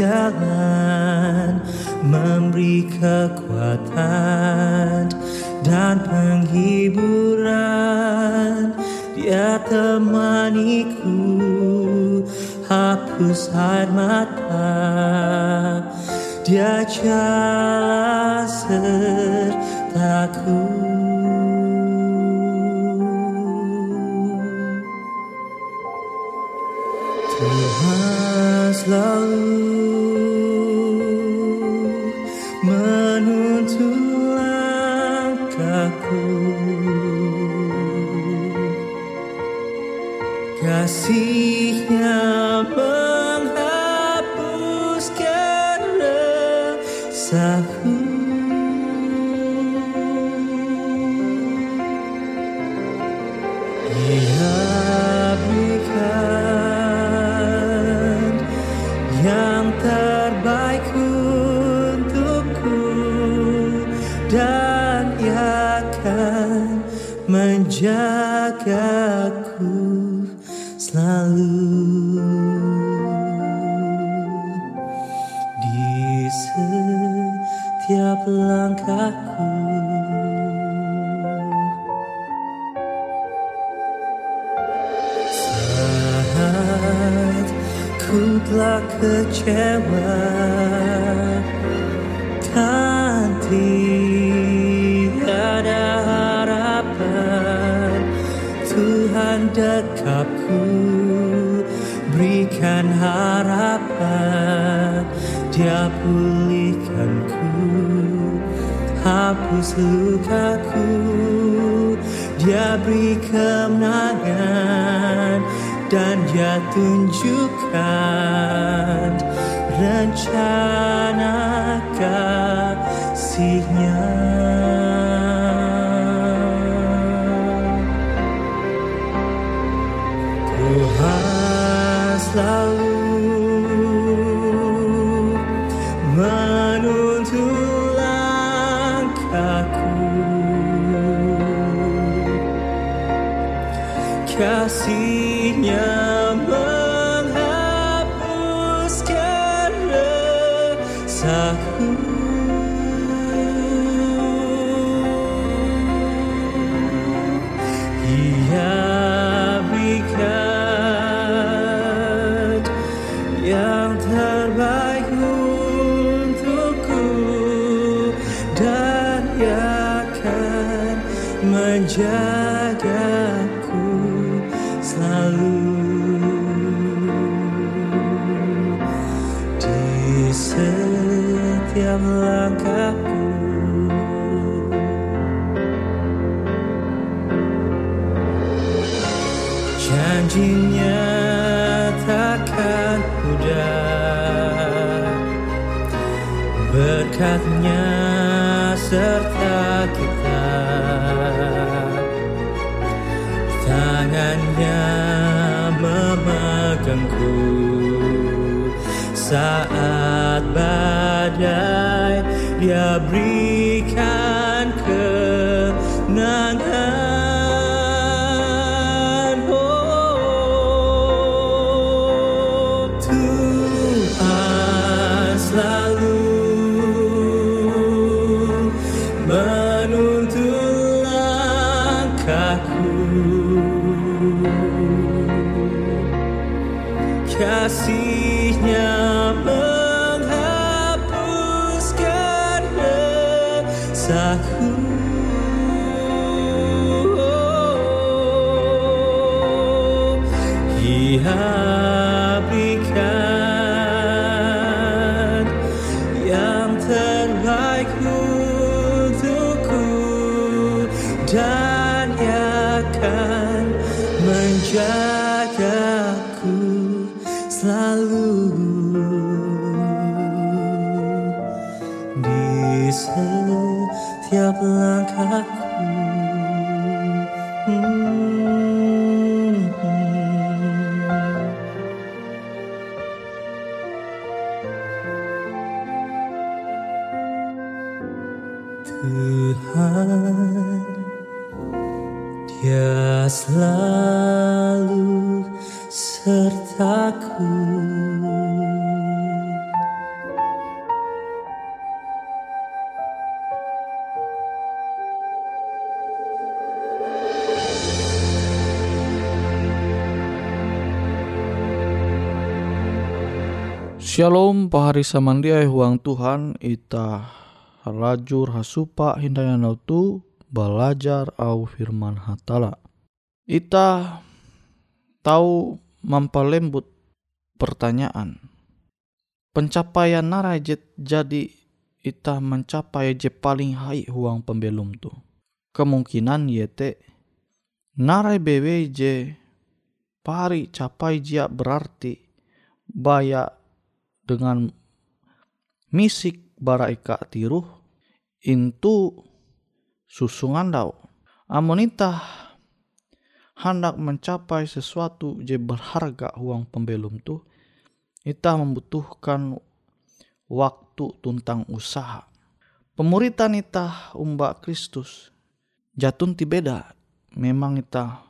Jalan memberi kekuatan dan penghiburan. Dia temaniku hapus air mata. Dia jalan sertaku menjagaku selalu di setiap langkahku. Saat ku telah kecewa Dekapku berikan harapan Dia pulihkanku hapus lukaku Dia beri kemenangan dan dia tunjukkan rencana kasihnya setiap langkahku. Janjinya takkan mudah Berkatnya serta kita. Tangannya memegangku. Saat berikan kenangan. Oh Tuhan selalu menuntun langkahku. Kasihnya Ia Tuhan Dia selalu sertaku. Shalom pahari samandiai huang Tuhan ita halajur hasupa hindayana tu belajar au firman hatala. Ita tahu mampalembut pertanyaan. Pencapaian narai jet jadi ita mencapai je paling hai huang pembelum tu. Kemungkinan yete narai bewe je pari capai jia berarti baya dengan misik bara ika tiruh intu susungan dau. Amonita hendak mencapai sesuatu je berharga uang pembelum tu, ita membutuhkan waktu tuntang usaha. Pemuritan ita umba Kristus jatun ti beda. Memang ita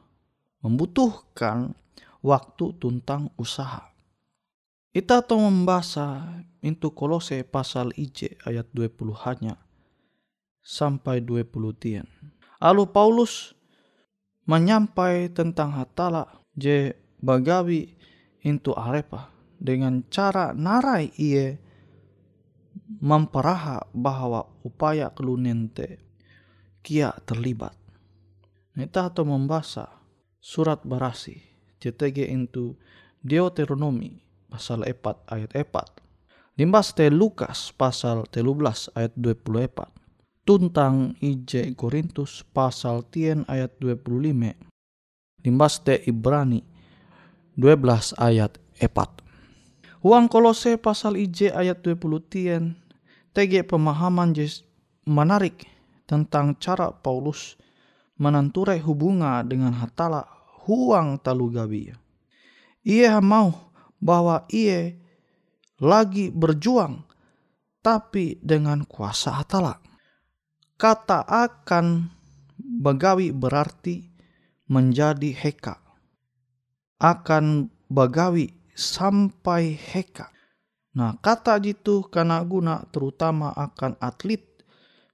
membutuhkan waktu tuntang usaha. Ita to membaca into kolose pasal IJ ayat 20 hanya sampai 20 tien. Lalu Paulus menyampai tentang hatala je bagawi into arepa dengan cara narai iye memperaha bahwa upaya kelunente kia terlibat. Nita atau membaca surat barasi JTG into Deuteronomi pasal 4 ayat 4. Limbas te Lukas pasal 13 ayat 24. Tuntang IJ Korintus pasal tien ayat 25. Limbas te Ibrani 12 ayat 4. Uang kolose pasal IJ ayat 20 tien. TG pemahaman menarik tentang cara Paulus menenturai hubungan dengan hatala huang talu gabi. Ia mau bahwa ia lagi berjuang tapi dengan kuasa hatala. Kata akan bagawi berarti menjadi heka. Akan bagawi sampai heka. Nah kata jitu karena guna terutama akan atlet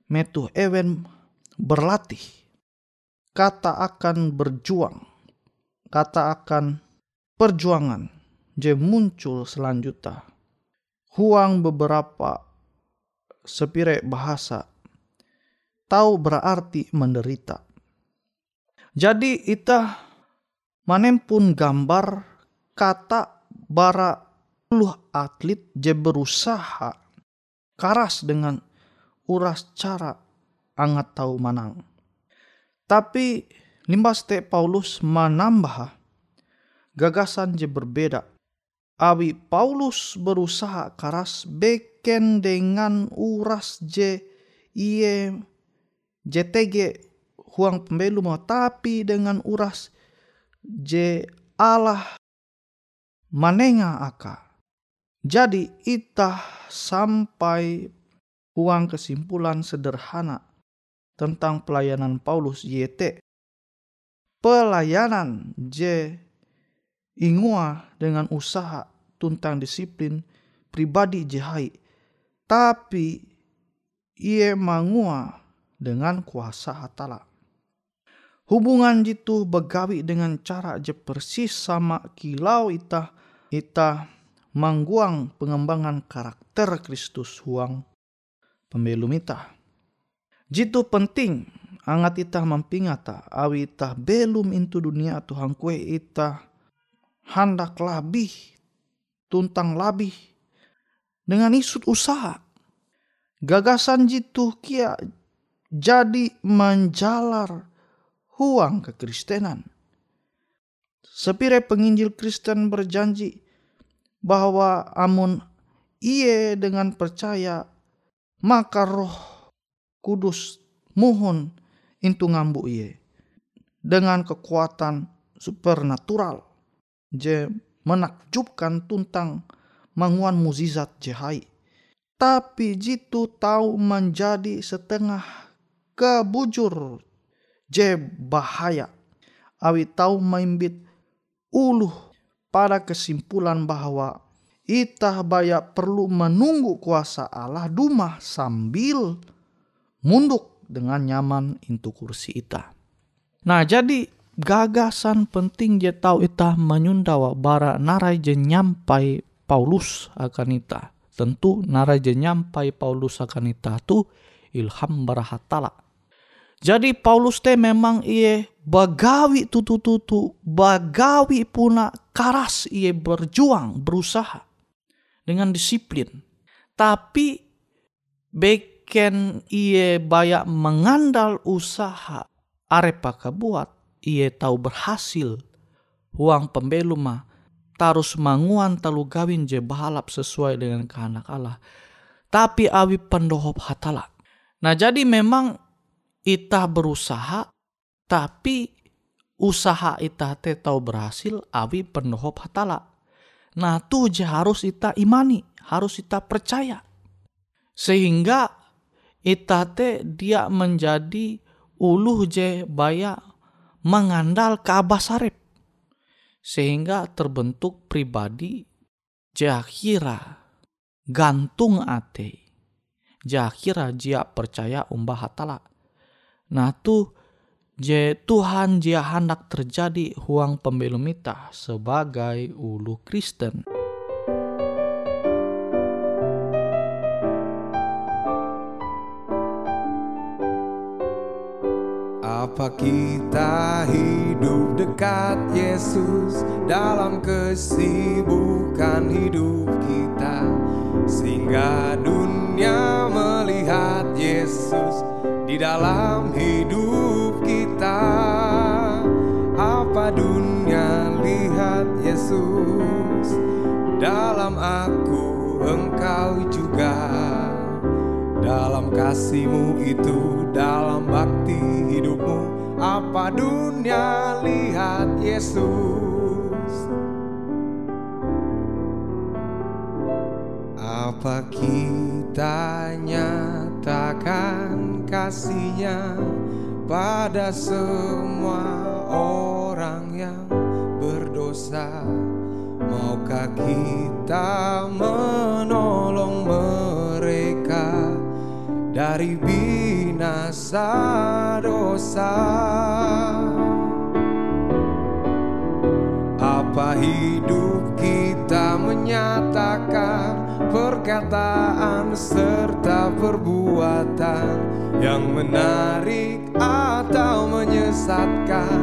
metu ewen berlatih. Kata akan berjuang. Kata akan perjuangan je muncul selanjutnya. Huang beberapa sepire bahasa tahu berarti menderita. Jadi ita manempun gambar kata bara puluh atlet je berusaha karas dengan uras cara angat tahu manang. Tapi limbas te Paulus menambah gagasan je berbeda Awi Paulus berusaha keras beken dengan uras je JTG huang pembelu mau tapi dengan uras je Allah manenga aka. Jadi itah sampai uang kesimpulan sederhana tentang pelayanan Paulus YT. Pelayanan J ingua dengan usaha tuntang disiplin pribadi jehai. Tapi ia mangua dengan kuasa hatala. Hubungan jitu begawi dengan cara je persis sama kilau ita ita mangguang pengembangan karakter Kristus huang pembelum ita. Jitu penting angat ita mempingata awi ita belum into dunia Tuhan kue ita hendak labih tuntang labih dengan isut usaha. Gagasan jitu kia jadi menjalar huang kekristenan. Sepire penginjil Kristen berjanji bahwa amun iye dengan percaya maka roh kudus muhun intu ngambu iye dengan kekuatan supernatural je menakjubkan tuntang manguan muzizat jehai. Tapi jitu tahu menjadi setengah kebujur je bahaya. Awi tahu maimbit uluh pada kesimpulan bahwa itah baya perlu menunggu kuasa Allah dumah sambil munduk dengan nyaman intu kursi ita. Nah jadi gagasan penting je tahu ita menyundawa bara narai je nyampai Paulus akan ita. Tentu narai je nyampai Paulus akan ita tu ilham barahatala jadi Paulus teh memang ia bagawi tutu-tutu, bagawi puna karas ia berjuang, berusaha dengan disiplin. Tapi beken ia banyak mengandal usaha arepa kebuat, ia tahu berhasil. Uang pembelum mah tarus manguan talu gawin je bahalap sesuai dengan kehendak Allah. Tapi awi pendohop hatala. Nah jadi memang ita berusaha tapi usaha ita te tau berhasil awi pendohop hatala. Nah tuh harus ita imani, harus ita percaya. Sehingga ita te dia menjadi uluh je baya mengandal ke abah sarip. Sehingga terbentuk pribadi jahira gantung ate. Jahira jia percaya umbah hatala Nah tuh je Tuhan dia hendak terjadi huang pembelum ita sebagai ulu Kristen. Apa kita hidup dekat Yesus dalam kesibukan hidup kita sehingga dunia melihat Yesus dalam hidup kita. Apa dunia lihat Yesus? Dalam aku engkau juga. Dalam kasihmu itu dalam bakti hidupmu. Apa dunia lihat Yesus? Apa kita nyatakan kasihnya pada semua orang yang berdosa. Maukah kita menolong mereka dari binasa dosa? Apa hidup kita menyatakan perkataan serta perbuatan yang menarik atau menyesatkan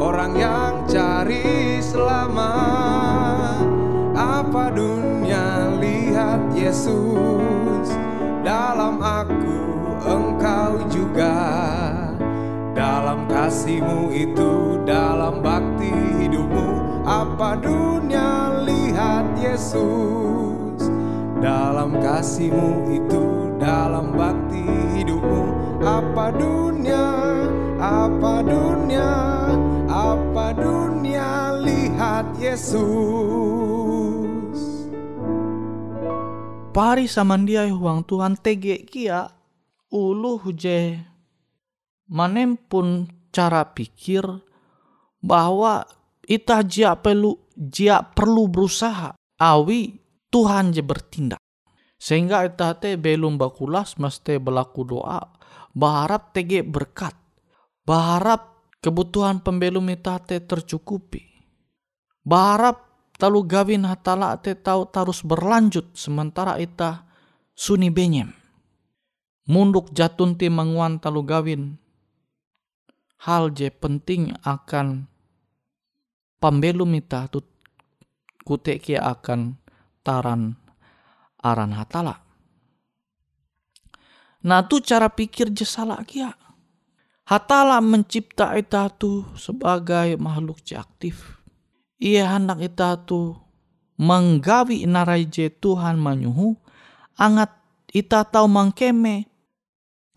orang yang cari selamat. Apa dunia lihat Yesus dalam aku, engkau juga dalam kasihmu itu, dalam bakti hidupmu. Apa dunia lihat Yesus kasihmu itu, dalam bakti hidupmu. Apa dunia apa dunia apa dunia? Lihat Yesus. Pari samandiai huang Tuhan tege kia ulu huje. Manem pun cara pikir bahwa ita jia perlu jia perlu berusaha. Awi Tuhan je bertindak sehingga ita te belum bakulas mesti berlaku doa. Berharap tege berkat. Berharap kebutuhan pembelum ita te tercukupi. Berharap talu gawin hatala te tau terus berlanjut sementara ita suni benyem. Munduk jatun ti manguan talu gawin hal je penting akan pembelum ita tu kutek akan taran aran hatala. Nah tu cara pikir je salah kia. Hatala mencipta ita tu sebagai makhluk aktif. Ia hendak ita tu menggawi narai je Tuhan manyuhu. Angat ita tahu mangkeme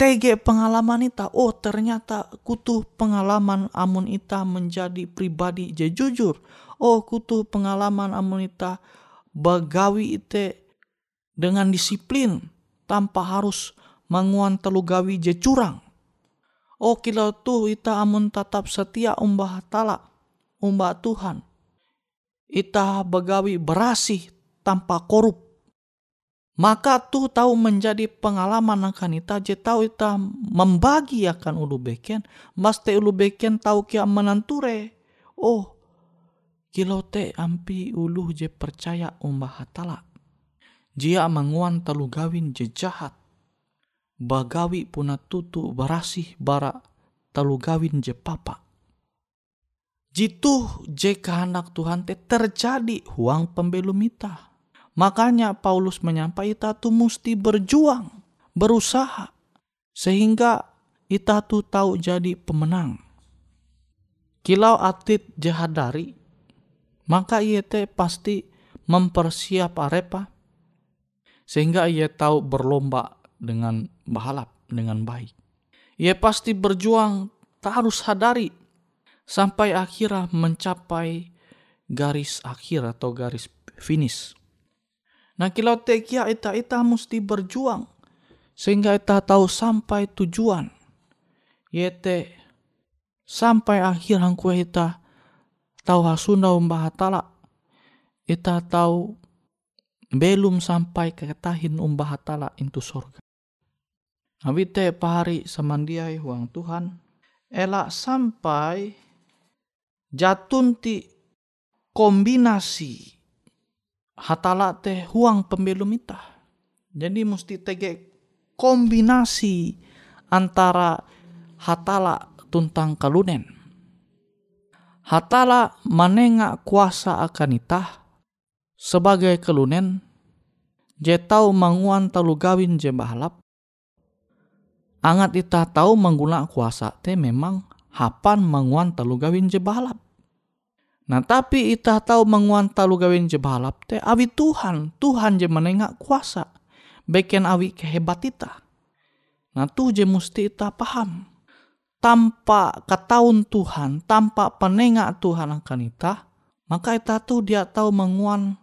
tege pengalaman ita. Oh ternyata kutuh pengalaman amun ita menjadi pribadi je jujur. Oh kutuh pengalaman amun ita bagawi ite dengan disiplin tanpa harus manguan telu gawi je curang. Oh kilau tuh ita amun tetap setia umbah tala, umbah Tuhan. Ita begawi berasih tanpa korup. Maka tuh tahu menjadi pengalaman akan ita je tahu ita membagi akan ulu beken, mas te ulu beken tahu kia menanture. Oh, kilau te ampi ulu je percaya umbah hatala. Jia manguan talu gawin je jahat. Bagawi puna tutu barasih bara talu gawin je papa. Jitu je kehendak Tuhan te terjadi huang pembelum ita. Makanya Paulus menyampaikan ita tu mesti berjuang, berusaha. Sehingga ita tu tahu jadi pemenang. Kilau atlet jahadari, maka ia te pasti mempersiap arepa sehingga ia tahu berlomba dengan bahalap dengan baik. Ia pasti berjuang tak harus sadari sampai akhirnya mencapai garis akhir atau garis finish. Nah kilau tekia ita ita mesti berjuang sehingga ita tahu sampai tujuan. Yete sampai akhir hangku ita tahu hasunda umbah hatala. Ita tahu belum sampai ke tahin umbah hatala into sorga. Nawite pahari samandiai huang Tuhan, elak sampai jatun ti kombinasi hatala teh huang pembelum ita. Jadi mesti tege kombinasi antara hatala tuntang kalunen. Hatala manenga kuasa akan itah sebagai kelunen je tau manguan talu gawin je bahalap angat ita tahu mengguna kuasa te memang hapan manguan talu gawin je bahalap Nah tapi ita tahu menguan talu gawin je bahalap te awi Tuhan, Tuhan je menengak kuasa. Beken awi kehebat ita. Nah tuh je mesti ita paham. Tanpa ketahuan Tuhan, tanpa penengak Tuhan akan ita, maka ita tuh dia tahu menguan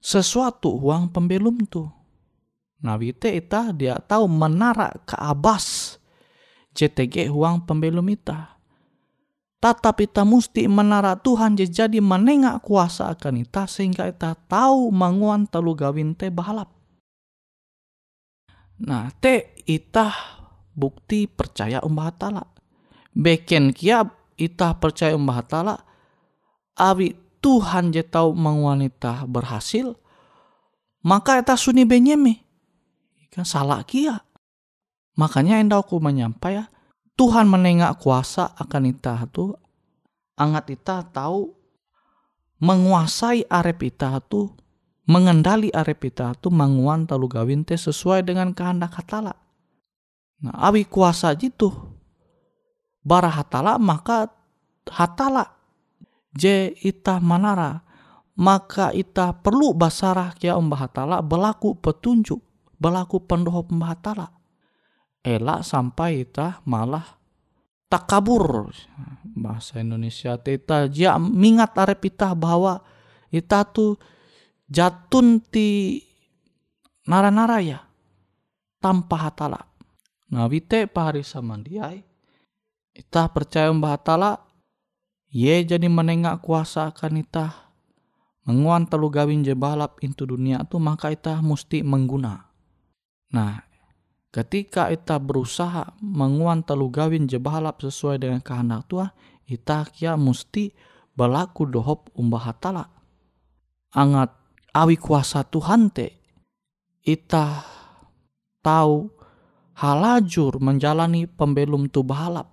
sesuatu uang pembelum tu. Nawite ita dia tahu menara ke abas JTG uang pembelum ita. Tatap ita mesti menara Tuhan jadi menengak kuasa akan ita sehingga ita tahu manguan telu gawin te bahalap. Nah te ita bukti percaya umbah tala. Beken kia ita percaya umbah tala. Awi Tuhan je tahu wanita berhasil, maka eta suni benyeme. Kan salah kia. Makanya endau ku menyampai ya, Tuhan menengak kuasa akan ita tu, angat ita tahu menguasai arep ita tu, mengendali arep ita tu manguan talu gawin te sesuai dengan kehendak hatala. Nah, awi kuasa jitu, bara hatala maka hatala je ita manara maka ita perlu basarah kia umbah hatala berlaku petunjuk berlaku pendoho umbah hatala elak sampai ita malah tak kabur bahasa Indonesia ita jia mingat arep ita bahwa ita tu jatun ti nara-nara ya tanpa hatala. Nah wite pahari samandiai. Ita percaya mbah hatala. Ye jadi menengak kuasa akan ita. Menguan telu gawin je balap into dunia tu maka ita mesti mengguna. Nah ketika ita berusaha menguan telu gawin je balap sesuai dengan kehendak tua. Ita kia mesti berlaku dohop umbah hatala. Angat awi kuasa Tuhan te. Ita tahu halajur menjalani pembelum tu balap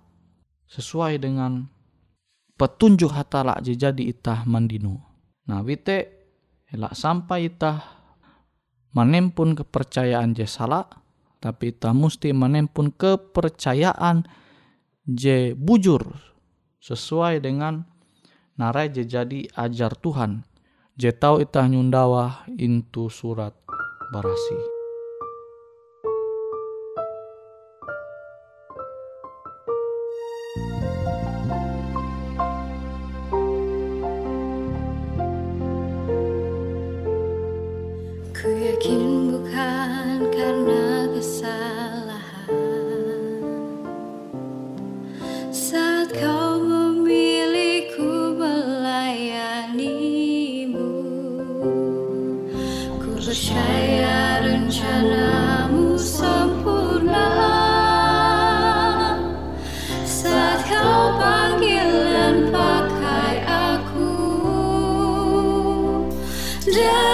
sesuai dengan petunjuk hatala jadi itah mandinu. Nah wite elak sampai itah menempun kepercayaan je salah tapi itah mesti menempun kepercayaan je bujur sesuai dengan narai je jadi ajar Tuhan. Je tahu itah nyundawa intu surat barasi. Dari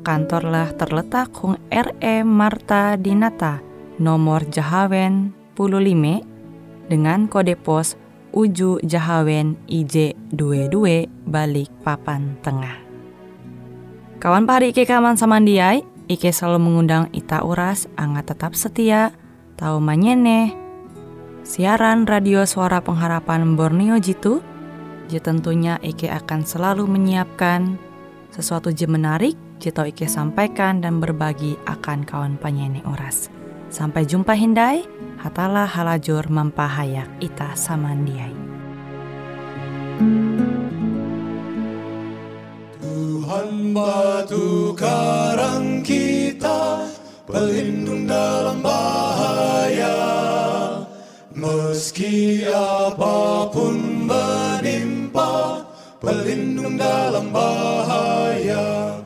kantorlah terletak Hung RE Marta Dinata, nomor Jahawen 15 dengan kode pos Uju Jahawen IJ22 balik papan tengah. Kawan pari Ike kaman samandiai, Ike selalu mengundang Ita Uras, angga tetap setia, tahu manyene, siaran radio suara pengharapan Borneo Jitu, je tentunya Ike akan selalu menyiapkan sesuatu je menarik, tau Ike sampaikan dan berbagi akan kawan penyanyi Uras. Sampai jumpa Hindai, hatalah halajur mempahayak ita samandiai. Tuhan batu karang kita Pelindung dalam bahaya Meski apa pun menimpa Pelindung dalam bahaya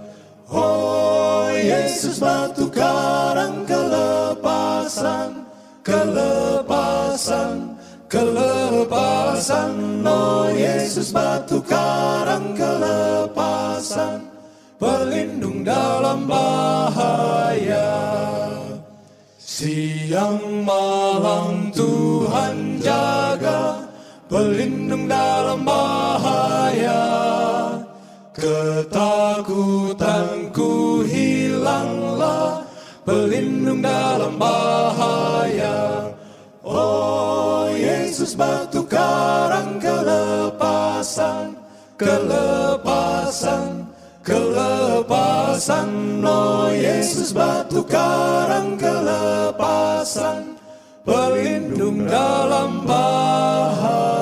Oh Yesus batu karang kelepasan Kelepasan Kelepasan. Oh Yesus batu karang kelepasan Pelindung dalam bahaya. Siang malam Tuhan jaga Pelindung dalam bahaya. Ketakutanku dalam bahaya. Oh Yesus batu karang kelepasan Kelepasan Kelepasan. Oh Yesus batu karang kelepasan Pelindung dalam bahaya